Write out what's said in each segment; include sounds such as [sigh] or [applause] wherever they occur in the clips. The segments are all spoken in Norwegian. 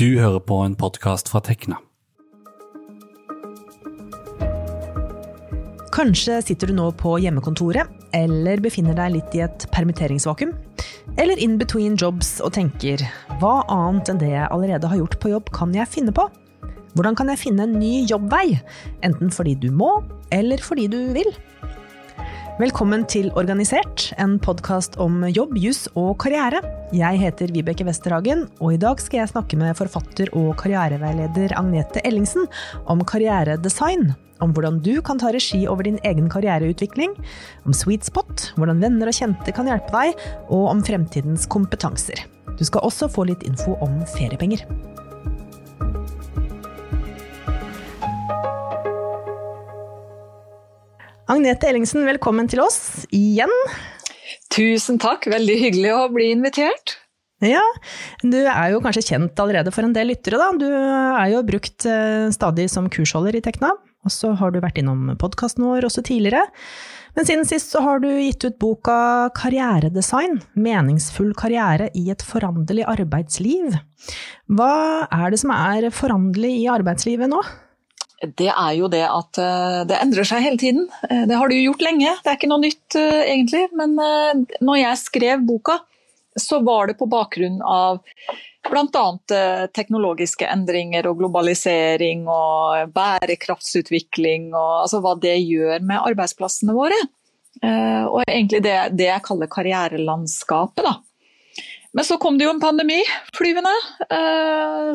Du hører på en podkast fra Tekna. Kanskje sitter du nå på hjemmekontoret, eller befinner deg litt i et permitteringsvakuum. Eller in between jobs og tenker hva annet enn det jeg allerede har gjort på jobb, kan jeg finne på? Hvordan kan jeg finne en ny jobbvei? Enten fordi du må, eller fordi du vil. Velkommen til Organisert, en podkast om jobb, juss og karriere. Jeg heter Vibeke Westerhagen, og i dag skal jeg snakke med forfatter og karriereveileder Agnete Ellingsen om karrieredesign. Om hvordan du kan ta regi over din egen karriereutvikling, om sweet spot, hvordan venner og kjente kan hjelpe deg, og om fremtidens kompetanser. Du skal også få litt info om feriepenger. Agnete Ellingsen, velkommen til oss igjen. Tusen takk, veldig hyggelig å bli invitert. Ja, du er jo kanskje kjent allerede for en del lyttere, da. Du er jo brukt eh, stadig som kursholder i Tekna, og så har du vært innom podkasten vår også tidligere. Men siden sist så har du gitt ut boka Karrieredesign meningsfull karriere i et foranderlig arbeidsliv. Hva er det som er foranderlig i arbeidslivet nå? Det er jo det at eh, det endrer seg hele tiden. Eh, det har det jo gjort lenge, det er ikke noe nytt eh, egentlig. Men når jeg skrev boka, så var det på bakgrunn av bl.a. teknologiske endringer og globalisering og bærekraftsutvikling og altså hva det gjør med arbeidsplassene våre. Og egentlig det, det jeg kaller karrierelandskapet. da. Men så kom det jo en pandemi, flyvende,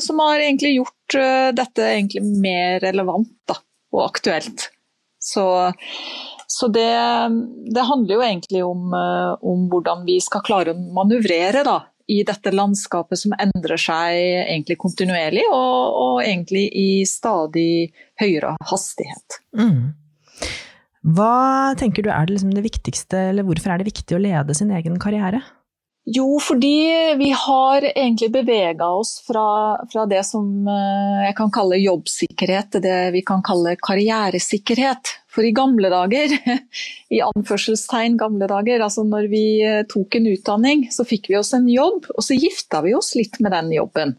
som har egentlig gjort eh, dette egentlig mer relevant da, og aktuelt. Så, så det, det, handler jo egentlig om, eh, om, hvordan vi skal klare å manøvrere da, i dette landskapet som endrer seg egentlig kontinuerlig, og, og egentlig i stadig høyere hastighet. Mm. Hva tenker du er det, liksom det viktigste, eller hvorfor er det viktig å lede sin egen karriere? Jo, fordi vi har egentlig bevega oss fra, fra, det som eh, jeg kan kalle jobbsikkerhet, til det vi kan kalle karrieresikkerhet. For i gamle dager, [laughs] i anførselstegn gamle dager, altså når vi eh, tok en utdanning, så fikk vi oss en jobb, og så gifta vi oss litt med den jobben.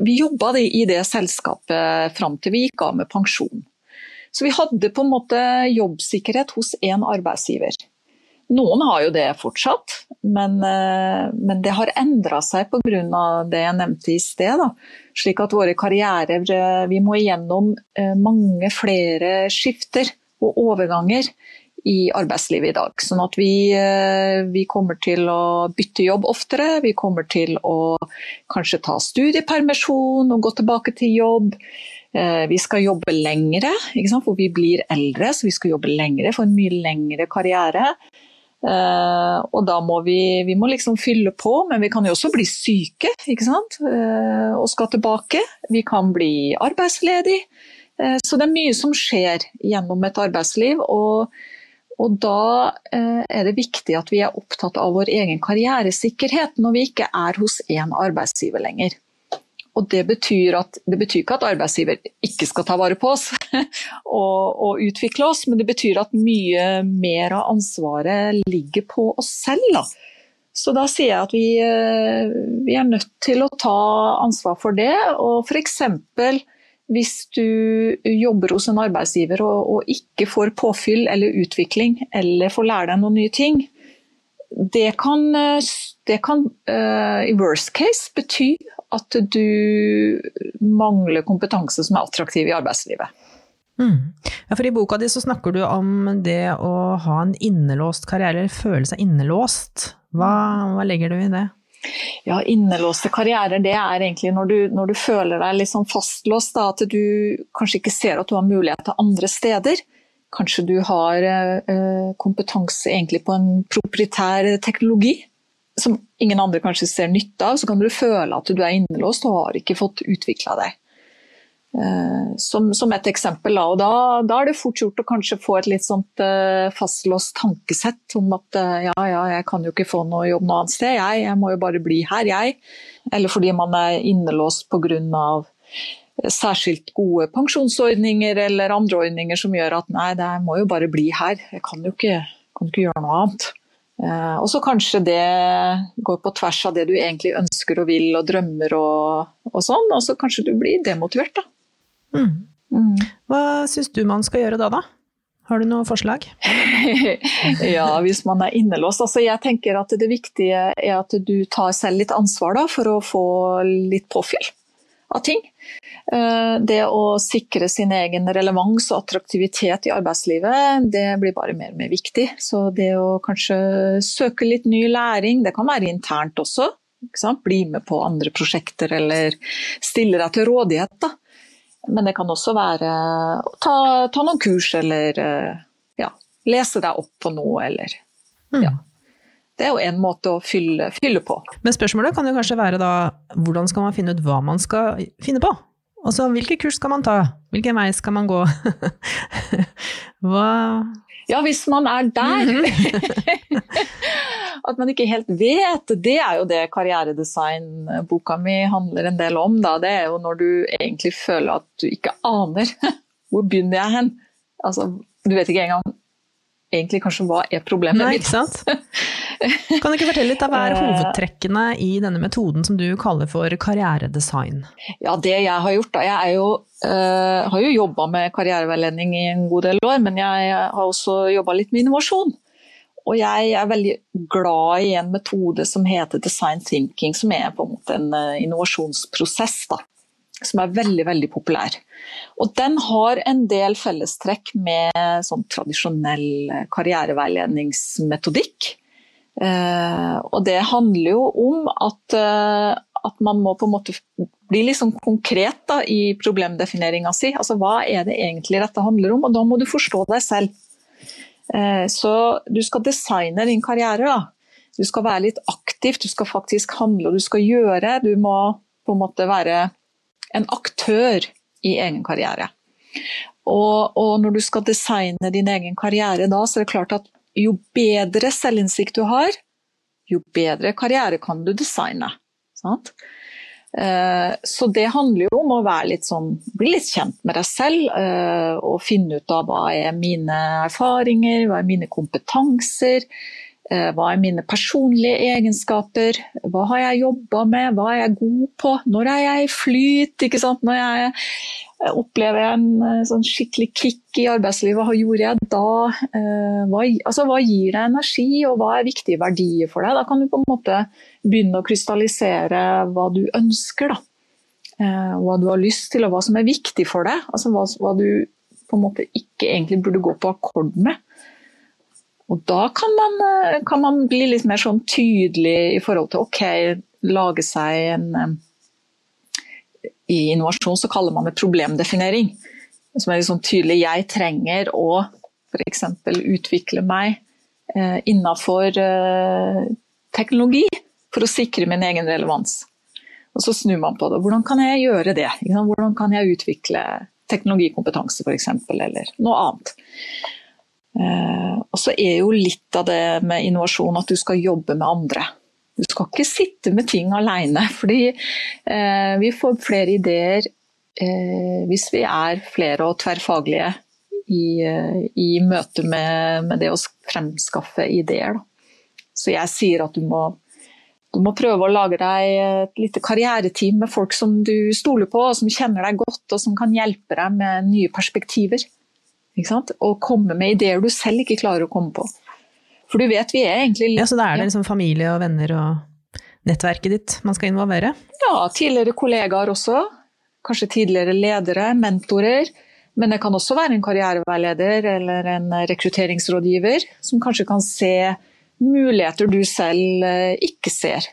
Vi jobba i det selskapet fram til vi gikk av med pensjon. Så vi hadde på en måte jobbsikkerhet hos én arbeidsgiver. Noen har jo det fortsatt, men, eh, men det har endra seg pga. det jeg nevnte i sted. Da. Slik at våre karrierer eh, Vi må igjennom eh, mange flere skifter og overganger i arbeidslivet i dag. Sånn at vi, vi, kommer til å bytte jobb oftere. Vi kommer til å kanskje ta studiepermisjon og gå tilbake til jobb. Vi skal jobbe lengre, for vi blir eldre, så vi skal jobbe lengre, få en mye lengre karriere. Uh, og da må vi, vi må liksom fylle på, men vi kan jo også bli syke ikke sant? Uh, og skal tilbake. Vi kan bli arbeidsledig. Uh, så det er mye som skjer gjennom et arbeidsliv. Og, og da er det viktig at vi er opptatt av vår egen karrieresikkerhet når vi ikke er hos én arbeidsgiver lenger. Og det betyr, at, det betyr, ikke at arbeidsgiver ikke skal ta vare på oss [laughs] og, og, utvikle oss, men det betyr at mye mer av ansvaret ligger på oss selv. Da. Så da sier jeg at vi, eh, vi, er nødt til å ta ansvar for det. Og f.eks. hvis du jobber hos en arbeidsgiver og, og, ikke får påfyll eller utvikling, eller får lære deg noen nye ting, det kan, eh, det kan uh, i worst case bety at du mangler kompetanse som er attraktiv i arbeidslivet. Mm. Ja, for I boka di så snakker du om det å ha en innelåst karriere, eller føle seg innelåst. Hva, hva legger du i det? Ja, Innelåste karrierer det er egentlig når du, når du føler deg litt sånn fastlåst. Da, at du kanskje ikke ser at du har mulighet til andre steder. Kanskje du har eh, kompetanse egentlig på en proprietær teknologi som ingen andre kanskje ser nytte av, så kan du føle at du er innelåst og har ikke fått utvikla deg. Eh, som, som, et eksempel. Og da, da, er det fort gjort å kanskje få et litt sånt uh, fastlåst tankesett om at uh, ja, ja, jeg kan jo ikke få noe jobb noe annet sted, jeg, jeg må jo bare bli her, jeg. Eller fordi man er innelåst pga. særskilt gode pensjonsordninger eller andre ordninger som gjør at nei, jeg må jo bare bli her, jeg kan jo ikke, kan ikke gjøre noe annet. Eh, og så kanskje det går på tvers av det du egentlig ønsker og vil og drømmer og, og sånn, og så kanskje du blir demotivert, da. Mm. Mm. Hva syns du man skal gjøre da, da? Har du noen forslag? [laughs] ja, hvis man er innelåst. Altså, jeg tenker at det viktige er at du tar selv litt ansvar da, for å få litt påfyll av ting. Eh, det å sikre sin egen relevans og attraktivitet i arbeidslivet, det blir bare mer og mer viktig. Så det å kanskje søke litt ny læring, det kan være internt også. Bli med på andre prosjekter eller stille deg til rådighet. Da. Men det kan også være å ta, ta noen kurs eller eh, ja, lese deg opp på noe eller mm. ja. Det er jo en måte å fylle, fylle, på. Men spørsmålet kan jo kanskje være da, hvordan skal man finne ut hva man skal finne på? Altså, hvilke kurs skal man ta? Hvilken vei skal man gå? [laughs] hva Ja, hvis man er der! Mhm. [laughs] At man ikke helt vet. Det er jo det karrieredesign-boka mi handler en del om. Da. Det er jo når du egentlig føler at du ikke aner. [laughs] Hvor begynner jeg hen? Altså, du vet ikke engang egentlig kanskje hva er problemet Nei, mitt. Ikke sant? [laughs] Kan du ikke fortelle litt av hva er eh. hovedtrekkene i denne metoden som du kaller for karrieredesign? Ja, det jeg har gjort da, Jeg jo, uh, har jo jobba med karriereveiledning i en god del år, men jeg har også jobba litt med innovasjon. Og jeg er veldig glad i en metode som heter design thinking, som er på en måte en eh, innovasjonsprosess. da som er veldig veldig populær. Og den har en del fellestrekk med sånn tradisjonell karriereveiledningsmetodikk. Eh, og det handler jo om at, eh, at, man må på en måte bli liksom konkret da, i problemdefineringa si. Altså hva er det egentlig dette handler om, og da må du forstå deg selv. Eh, så du skal designe din karriere. da. Du skal være litt aktiv, du skal faktisk handle og du skal gjøre. Du må på en måte være en aktør i egen karriere. Og, og, når du skal designe din egen karriere da, så er det klart at jo bedre selvinnsikt du har, jo bedre karriere kan du designe. Sant? Eh, så det handler jo om å litt sånn, bli litt kjent med deg selv eh, og finne ut av hva er mine erfaringer, hva er mine kompetanser, hva er mine personlige egenskaper? Hva har jeg jobba med? Hva er jeg god på? Når er jeg i flyt? Når jeg opplever en eh, sånn skikkelig kick i arbeidslivet, hva gjorde jeg da? Eh, hva, altså, hva, gir deg energi, og hva er viktige verdier for deg? Da kan du på en måte begynne å krystallisere hva du ønsker. Da. Hva du har lyst til, og hva som er viktig for deg. Altså, hva, hva du på en måte ikke egentlig burde gå på akkord med. Og da kan man, eh, kan man, bli litt mer sånn tydelig i forhold til OK, lage seg en eh, I innovasjon så kaller man det problemdefinering. Som er sånn tydelig. Jeg trenger å f.eks. utvikle meg eh, innafor eh, teknologi for å sikre min egen relevans. Og så snur man på det. Hvordan kan jeg gjøre det? Hvordan kan jeg utvikle teknologikompetanse f.eks., eller noe annet. Eh, og så er jo litt av det med innovasjon at du skal jobbe med andre. Du skal ikke sitte med ting alene, [laughs] fordi eh, vi får flere ideer eh, hvis vi er flere og tverrfaglige i, i møte med, med, det å fremskaffe ideer. Så jeg sier at du må, du må prøve å lage deg et lite karriereteam med folk som du stoler på, og som kjenner deg godt og som kan hjelpe deg med nye perspektiver. Og komme med ideer du selv ikke klarer å komme på. For du vet, vi er egentlig litt Ja, Så da er det liksom familie og venner og nettverket ditt man skal involvere? Ja, tidligere kollegaer også. Kanskje tidligere ledere, mentorer. Men det kan også være en karriereveileder eller en rekrutteringsrådgiver som kanskje kan se muligheter du selv eh, ikke ser.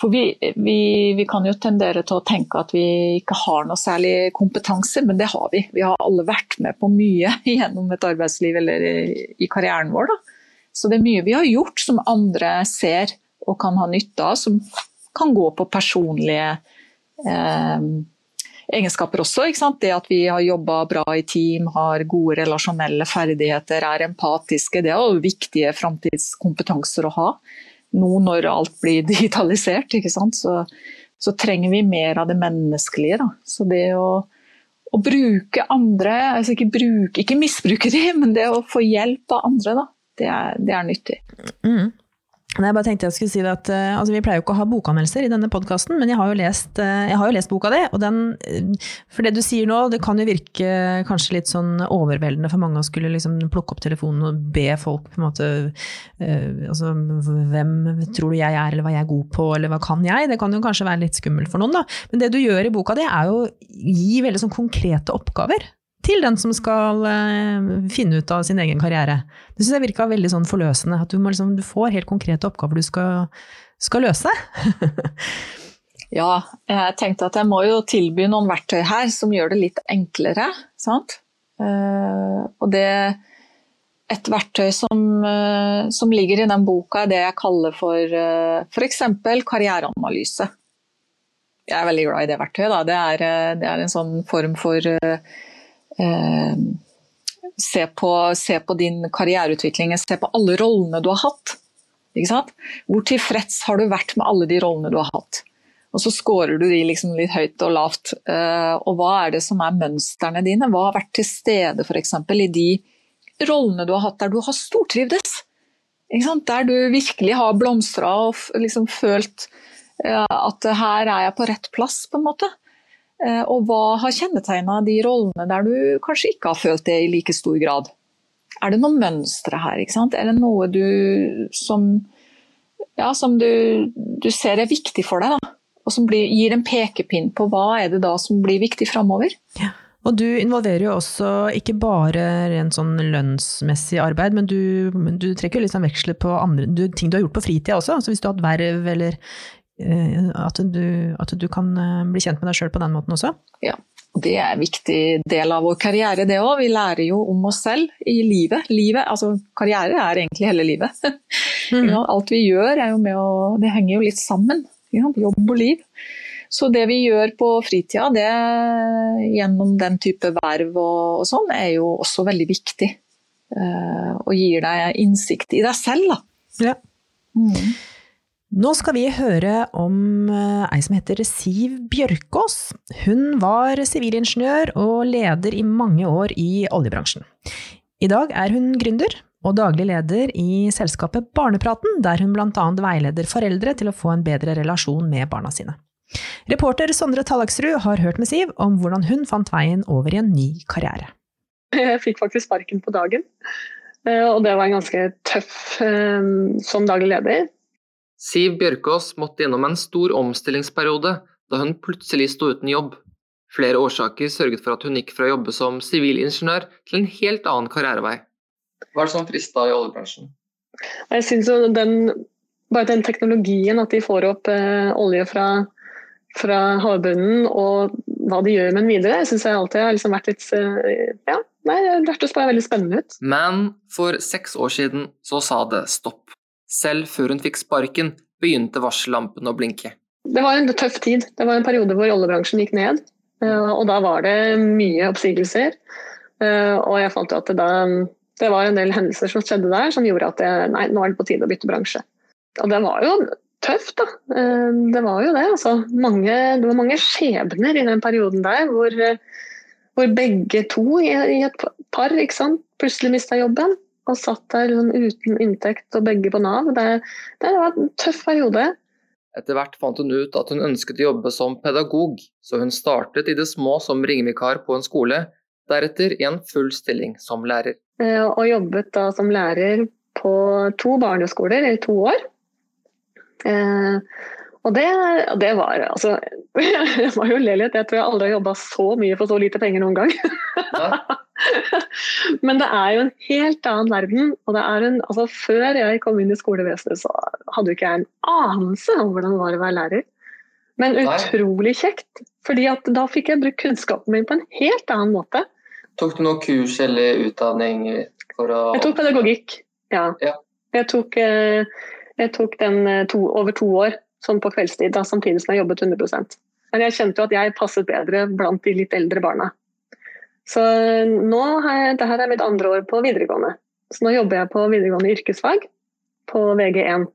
For vi, vi, vi, kan jo tendere til å tenke at vi ikke har noe særlig kompetanse, men det har vi. Vi har alle vært med på mye [laughs] gjennom et arbeidsliv eller i karrieren vår. Da. Så det er mye vi har gjort som andre ser og kan ha nytte av, som kan gå på personlige eh, egenskaper også. Det at vi har jobba bra i team, har gode relasjonelle ferdigheter, er empatiske. Det er jo viktige framtidskompetanser å ha nå når alt blir [laughs] digitalisert, så, så, trenger vi mer av det menneskelige. Da. Så det å, å bruke andre, altså ikke, bruke, ikke misbruke de, [laughs] men det å få hjelp av andre, da, Det er, det er nyttig. Mm. Jeg bare tenkte jeg skulle si at uh, altså Vi pleier jo ikke å ha bokanmeldelser i denne podkasten, men jeg har, lest, uh, jeg har, jo lest, boka di. Og den, uh, for det du sier nå, det kan jo virke kanskje litt sånn overveldende for mange å skulle liksom plukke opp telefonen og be folk på en måte altså, Hvem tror du jeg er, eller hva jeg er god på, eller hva kan jeg? Det kan jo kanskje være litt skummelt for noen, da. Men det du gjør i boka di, er jo å gi veldig sånn konkrete oppgaver til den som skal uh, finne ut av sin egen karriere. Det syns jeg virka veldig sånn forløsende. At du, liksom, du, får helt konkrete oppgaver du skal, skal løse. [laughs] ja, jeg tenkte at jeg må jo tilby noen verktøy her som gjør det litt enklere. Sant? Uh, og det et verktøy som, uh, som, ligger i den boka, er det jeg kaller for f.eks. karriereanalyse. Jeg er veldig glad i det verktøyet. Det er, det, er, en sånn form for eh, se, på, se, på, din karriereutvikling, se på alle rollene du har hatt. Hvor tilfreds har du vært med alle de rollene du har hatt? Og så scorer du de liksom litt høyt og lavt. Eh, og hva er det som er mønstrene dine? Hva har vært til stede f.eks. i de rollene du har hatt der du har stortrivdes? Der du virkelig har blomstra og liksom følt eh, at her er jeg på rett plass, på en måte. Eh, og hva har kjennetegna de rollene der du kanskje ikke har følt det i like stor grad? Er det noen mønstre her? ikke sant? Er det noe du som, ja, som du, du, ser er viktig for deg? da? Og som blir, gir en pekepinn på hva er det da som blir viktig framover? Ja. Og du involverer jo også ikke bare rent sånn lønnsmessig arbeid, men du, du trekker liksom veksler på andre, du, ting du har gjort på fritida også. Så hvis du har hatt verv eller at du, at du, kan eh, bli kjent med deg sjøl på den måten også? Ja, det er en viktig del av vår karriere, det òg. Vi lærer jo om oss selv i livet. livet altså, karriere er egentlig hele livet. [laughs] Mm. Alt vi gjør er jo med å Det henger jo litt sammen. Jobb og liv. Så det vi gjør på fritida, det gjennom den type verv og, og sånn, er jo også veldig viktig. Uh, og gir deg innsikt i deg selv, da. Ja. Mm. Nå skal vi høre om eh, ei som heter Siv Bjørkås. Hun var sivilingeniør og leder i mange år i oljebransjen. I dag er hun gründer og daglig leder i selskapet Barnepraten, der hun annet veileder foreldre til å få en bedre relasjon med barna sine. Reporter Sondre Tallaksrud har hørt med Siv om hvordan hun fant veien over i en ny karriere. Jeg fikk faktisk sparken på dagen, eh, og det var en ganske tøff eh, som daglig leder. Siv Bjørkås måtte gjennom en stor omstillingsperiode da hun plutselig sto uten jobb. Flere årsaker sørget for at hun gikk fra å jobbe som sivilingeniør til en helt annen karrierevei. Hva er det som frista i oljebransjen? Jeg synes den, Bare den teknologien, at de får opp eh, olje fra, fra havbunnen og hva de gjør med den videre, syns jeg alltid har liksom vært litt eh, Ja, nei, det hørtes bare veldig spennende ut. Men for seks år siden så sa det stopp. Selv før hun fikk sparken, begynte varsellampene å blinke. Det var en tøff tid. Det var en periode hvor oljebransjen gikk ned. Eh, og da var det mye oppsigelser. Eh, og jeg fant jo at det, da, det var en del hendelser som skjedde der som gjorde at jeg, nei, nå er det på tide å bytte bransje. Og det var jo tøft, da. Eh, det var jo det. Altså, mange, det var mange skjebner i den perioden der hvor, hvor begge to i, et par plutselig mista jobben og satt der liksom, uten inntekt og begge på Nav. Det, det, var en tøff periode. Etter hvert fant hun ut at hun ønsket å jobbe som pedagog, så hun startet i det små som ringevikar på en skole, deretter i en full stilling som lærer. Eh, og jobbet da som lærer på to barneskoler i to år. Eh, og det, det var altså [laughs] Jeg var jo le litt. Jeg tror jeg aldri har jobba så mye for så lite penger noen gang. Men det er jo en helt annen verden. og det er en, altså Før jeg kom inn i skolevesenet, så hadde jo ikke jeg en anelse om hvordan det var å være lærer. Men utrolig kjekt. fordi at da fikk jeg brukt kunnskapen min på en helt annen måte. Tok du noe kurs eller utdanning for å Jeg tok pedagogikk, ja. ja. Jeg, tok, eh, jeg tok den eh, to, over to år sånn på kveldstid, da, samtidig som jeg jobbet 100 Men jeg kjente jo at jeg passet bedre blant de litt eldre barna. Så nå har jeg, dette er mitt andre år på videregående. Så nå jobber jeg på videregående yrkesfag på VG1.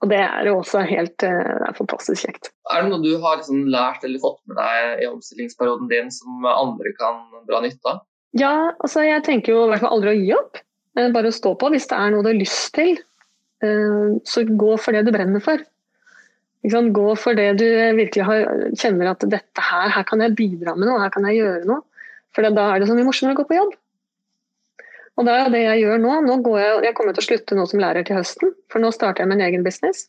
Og det er jo også helt eh, er fantastisk kjekt. Er det noe du har liksom lært eller fått med deg i omstillingsperioden din som andre kan dra nytte av? Ja, altså jeg tenker jo i hvert fall aldri å gi opp. Bare å stå på. Hvis det er noe du har lyst til, eh, så gå for det du brenner for. Gå for det du virkelig har, kjenner at dette her, her kan jeg bidra med noe, her kan jeg gjøre noe. For da er det så mye morsommere å gå på jobb. Og det er det jeg gjør nå. nå går jeg, jeg kommer til å slutte nå som lærer til høsten, for nå starter jeg en egen business.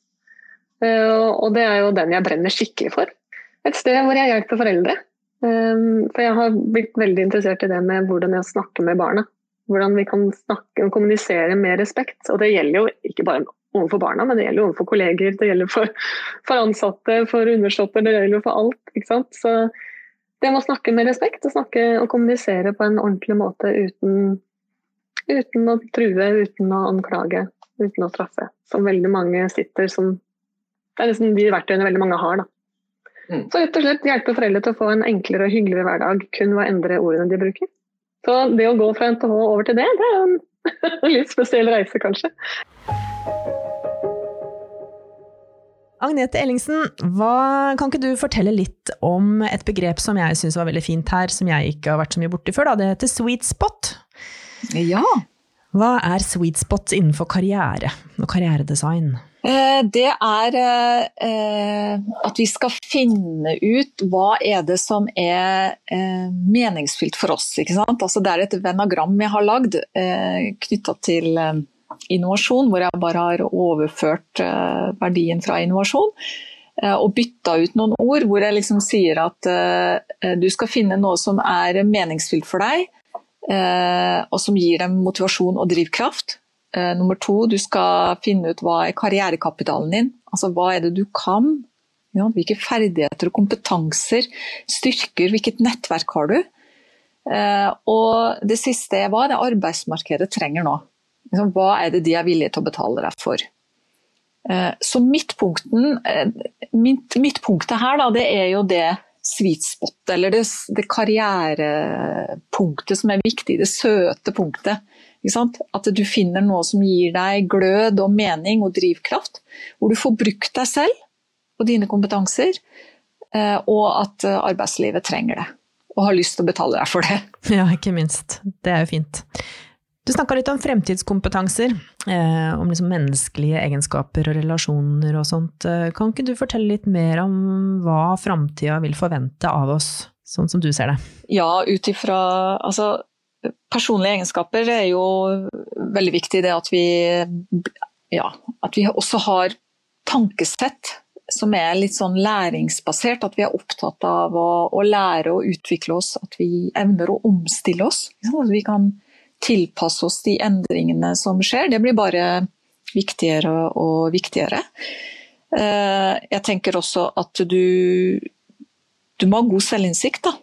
Og det er jo den jeg brenner skikkelig for. Et sted hvor jeg hjelper foreldre. For jeg har blitt veldig interessert i det med hvordan jeg snakker med barna. Hvordan vi kan snakke og kommunisere med respekt. Og det gjelder jo ikke bare overfor barna, men det gjelder overfor kolleger, det gjelder for, for ansatte, for undersåtter, det gjelder for alt. ikke sant? Så det med å snakke med respekt og, snakke og kommunisere på en ordentlig måte uten, uten å true, uten å anklage, uten å straffe. Som veldig mange sitter som Det er liksom de verktøyene veldig mange har. da. Mm. Så rett og slett hjelpe foreldre til å få en enklere og hyggeligere hverdag kun ved å endre ordene de bruker. Så det å gå fra NTH over til det, det er en [laughs] litt spesiell reise, kanskje. Agnete Ellingsen, hva, kan ikke du fortelle litt om et begrep som jeg syns var veldig fint her, som jeg ikke har vært så mye borti før? Da. Det heter sweet spot. Ja. Hva er sweet spot innenfor karriere og karrieredesign? Eh, det er eh, at vi skal finne ut hva er det som er eh, meningsfylt for oss. Altså det er et venagram jeg har lagd knytta til innovasjon, hvor jeg bare har overført verdien fra innovasjon. Og bytta ut noen ord hvor jeg liksom sier at du skal finne noe som er meningsfylt for deg, og som gir dem motivasjon og drivkraft. Nummer to, du skal finne ut hva er karrierekapitalen din. Altså hva er det du kan? Ja, hvilke ferdigheter og kompetanser, styrker, hvilket nettverk har du? Og det siste er hva det arbeidsmarkedet trenger nå. Liksom, hva er det de er villige til å betale deg for? Uh, så midtpunktet her, da, det er jo det sweet spot, eller det, det karrierepunktet som er viktig, det søte punktet. At du finner noe som gir deg glød og mening og drivkraft. Hvor du får brukt deg selv og dine kompetanser, eh, og at eh, arbeidslivet trenger det. Og har lyst til å betale deg for det. Ja, ikke minst. Det er jo fint. Du snakka litt om fremtidskompetanser, eh, om liksom menneskelige egenskaper og relasjoner og sånt. Kan ikke du fortelle litt mer om hva framtida vil forvente av oss, sånn som du ser det? Ja, ut ifra Altså, personlige egenskaper er jo veldig viktig. Det at vi, ja, at vi også har tankesett som er litt sånn læringsbasert. At vi er opptatt av å, å lære og utvikle oss. At vi evner å omstille oss. At vi kan tilpasse oss de endringene som skjer. Det blir bare viktigere og viktigere. Eh, jeg tenker også at du, du må ha god selvinnsikt. da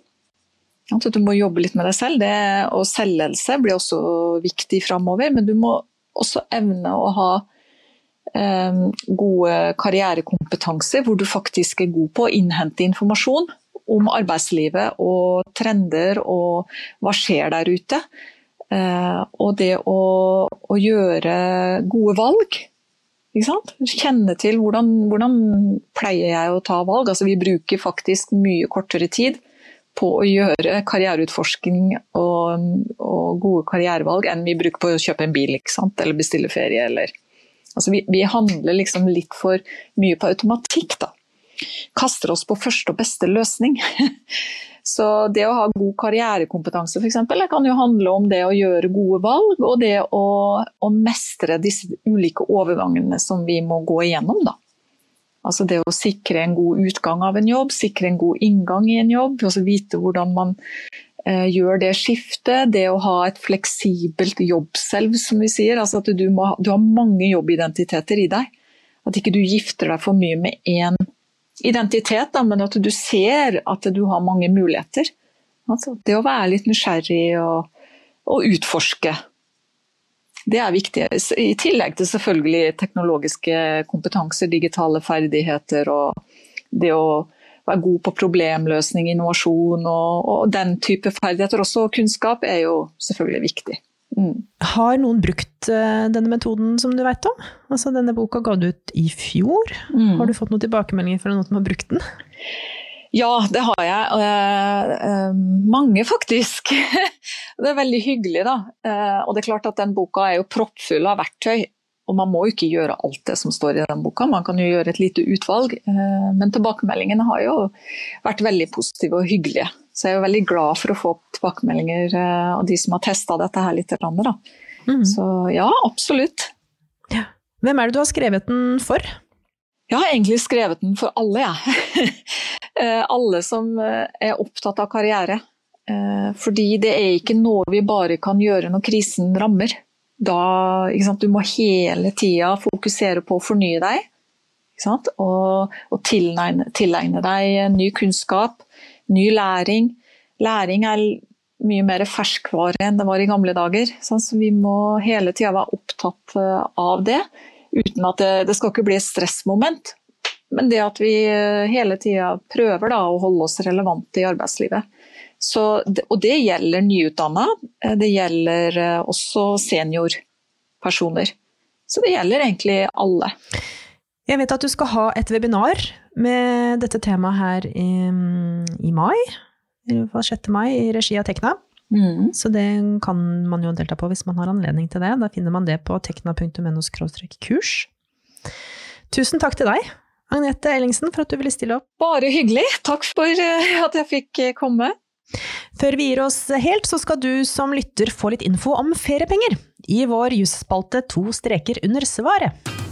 at du må jobbe litt med deg selv. Det, og selvledelse blir også viktig framover. Men du må også evne å ha eh, gode karrierekompetanser hvor du faktisk er god på å innhente informasjon om arbeidslivet og trender og hva skjer der ute. Eh, og det å, å, gjøre gode valg. Kjenne til hvordan, hvordan pleier jeg å ta valg. Altså, vi bruker faktisk mye kortere tid på å gjøre karriereutforsking og, og, gode karrierevalg enn vi bruker på å kjøpe en bil eller bestille ferie. Eller. Altså vi, vi, handler liksom litt for mye på automatikk. Da. Kaster oss på første og beste løsning. [laughs] Så det å ha god karrierekompetanse f.eks. kan jo handle om det å gjøre gode valg, og det å, å mestre disse ulike overgangene som vi må gå igjennom. Da. Altså det å sikre en god utgang av en jobb, sikre en god inngang i en jobb. Altså vite hvordan man eh, gjør det skiftet. Det å ha et fleksibelt jobbselv, som vi sier. Altså at du, må, du har mange jobbidentiteter i deg. At ikke du gifter deg for mye med én identitet, da, men at du ser at du har mange muligheter. Altså, det å være litt nysgjerrig og, og utforske det er viktig. I tillegg til selvfølgelig teknologiske kompetanser, digitale ferdigheter og det å være god på problemløsning, innovasjon og, og den type ferdigheter. Også kunnskap er jo selvfølgelig viktig. Mm. Har noen brukt uh, denne metoden som du vet om? Altså, denne boka ga du ut i fjor. Mm. Har du fått noen tilbakemeldinger fra noen som har brukt den? Ja, det har jeg. Uh, uh, mange, faktisk. [laughs] Det er veldig hyggelig, da. Eh, og det er klart at den boka er jo proppfull av verktøy. Og man må jo ikke gjøre alt det som står i den boka, man kan jo gjøre et lite utvalg. Eh, men tilbakemeldingene har jo vært veldig positive og hyggelige. Så jeg er jo veldig glad for å få tilbakemeldinger eh, av de som har testa dette her litt. Da. Mm. Så ja, absolutt. Ja. Hvem er det du har skrevet den for? Jeg har egentlig skrevet den for alle, jeg. Ja. [laughs] Eh, alle som er opptatt av karriere. Fordi det er ikke noe vi bare kan gjøre når krisen rammer da sant, Du må hele tida fokusere på å fornye deg. Og, og tilegne, tilegne, deg ny kunnskap, ny læring. Læring er mye mer ferskvare enn det var i gamle dager. Så vi må hele tida være opptatt eh, av det. Uten at det, det, skal ikke bli et stressmoment. Men det at vi eh, hele tida prøver da, å holde oss relevante i arbeidslivet. Så, og det gjelder nyutdanna, eh, det gjelder også seniorpersoner. Så det gjelder egentlig alle. Jeg vet at du skal ha et webinar med dette temaet her i, i mai, i 6. mai, i regi av Tekna. Mm. Så det kan man jo delta på hvis man har anledning til det. Da finner man det på tekna.no kurs. Tusen takk til deg, Agnete Ellingsen, for at du ville stille opp. Bare hyggelig. Takk for eh, at jeg fikk komme. Før vi gir oss helt, så skal du som lytter få litt info om feriepenger i vår jusspalte To streker under svaret.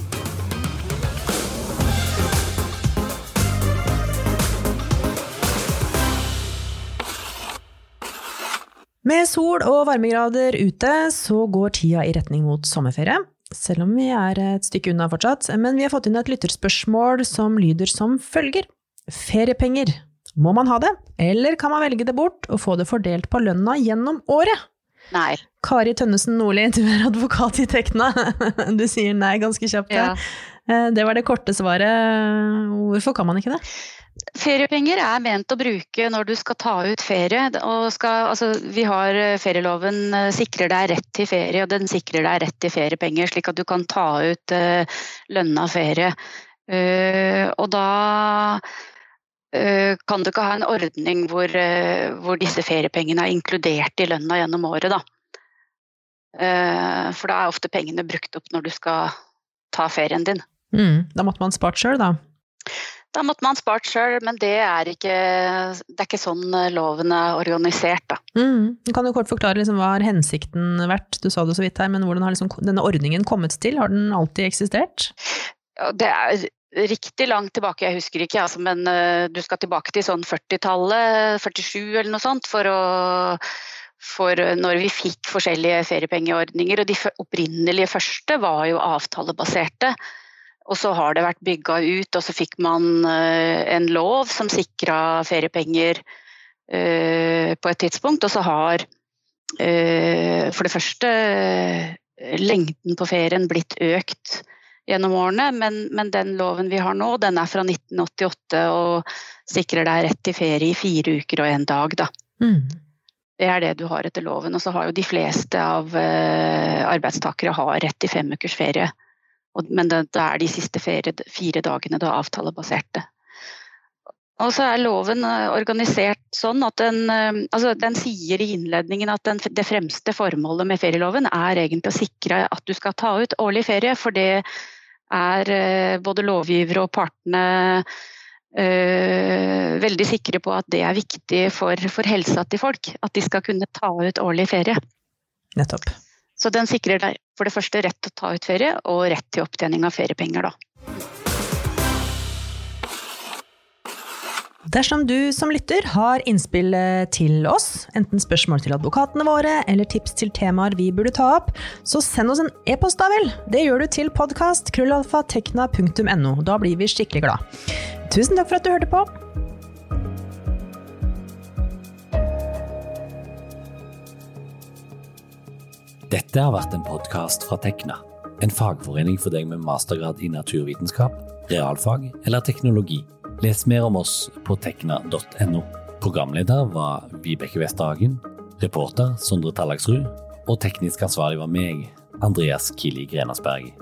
Med sol og varmegrader ute, så går tida i retning mot sommerferie. Selv om vi er et stykke unna fortsatt. Men vi har fått inn et lytterspørsmål som lyder som følger. Feriepenger, må man ha det, eller kan man velge det bort og få det fordelt på lønna gjennom året? Nei. Kari Tønnesen Nordli, du er advokat i Tekna. [laughs] Du sier nei ganske kjapt. Ja. Eh, det var det korte svaret. Hvorfor kan man ikke det? Feriepenger er ment å bruke når du skal ta ut ferie. Skal, altså, vi har eh, Ferieloven eh, sikrer deg rett til ferie, og den sikrer deg rett til feriepenger, slik at du kan ta ut uh, lønna ferie. Uh, og da uh, kan du ikke ha en ordning hvor, hvor, disse feriepengene er inkludert i lønna gjennom året, da. For da er ofte pengene brukt opp når du skal ta ferien din. Mm, da måtte man spart sjøl, da? Da måtte man spart sjøl, men det er, ikke, det er ikke sånn loven er organisert, da. Mm. Kan du kort forklare liksom, hva har hensikten vært? Du sa det så vidt her, men hvordan har liksom denne ordningen kommet til? Har den alltid eksistert? Det er, riktig langt tilbake, jeg husker ikke, altså, men uh, du skal tilbake til sånn 40-tallet, 47 eller noe sånt, for å for når vi fikk forskjellige feriepengeordninger. Og de opprinnelige første var jo avtalebaserte. Og så har det vært bygga ut, og så fikk man uh, en lov som sikra feriepenger uh, på et tidspunkt. Og så har for det første lengden på ferien blitt økt gjennom årene, men, men, den loven vi har nå, den er fra 1988 og sikrer deg rett til ferie i fire uker og en dag, da. Mm. Det er det du har etter loven. Og så har jo de fleste av arbeidstakere har rett til fem ukers ferie. Men det, det, er de siste fire, fire dagene da avtalebaserte. Og så er loven eh, organisert sånn at den, eh, altså den sier i innledningen at den, det fremste formålet med ferieloven er egentlig å sikre at du skal ta ut årlig ferie, for det er eh, både lovgivere og partene øh, veldig sikre på at det er viktig for, for, helsa til folk. At de skal kunne ta ut årlig ferie. Nettopp. Så den sikrer deg for det første rett til å ta ut ferie, og rett til opptjening av feriepenger, da. Dersom du som lytter har innspill til oss, enten spørsmål til advokatene våre eller tips til temaer vi burde ta opp, så send oss en e-post da vel. Det gjør du til podkast krøllalfatekna.no. Da blir vi skikkelig glad. Tusen takk for at du hørte på. Dette har vært en podkast fra Tekna, en fagforening for deg med mastergrad i naturvitenskap, realfag eller teknologi. Les mer om oss på tekna.no. Programleder var Vibeke Westerhagen, reporter Sondre Tallagsrud, og teknisk ansvarlig var meg, Andreas Kili Grenasberg.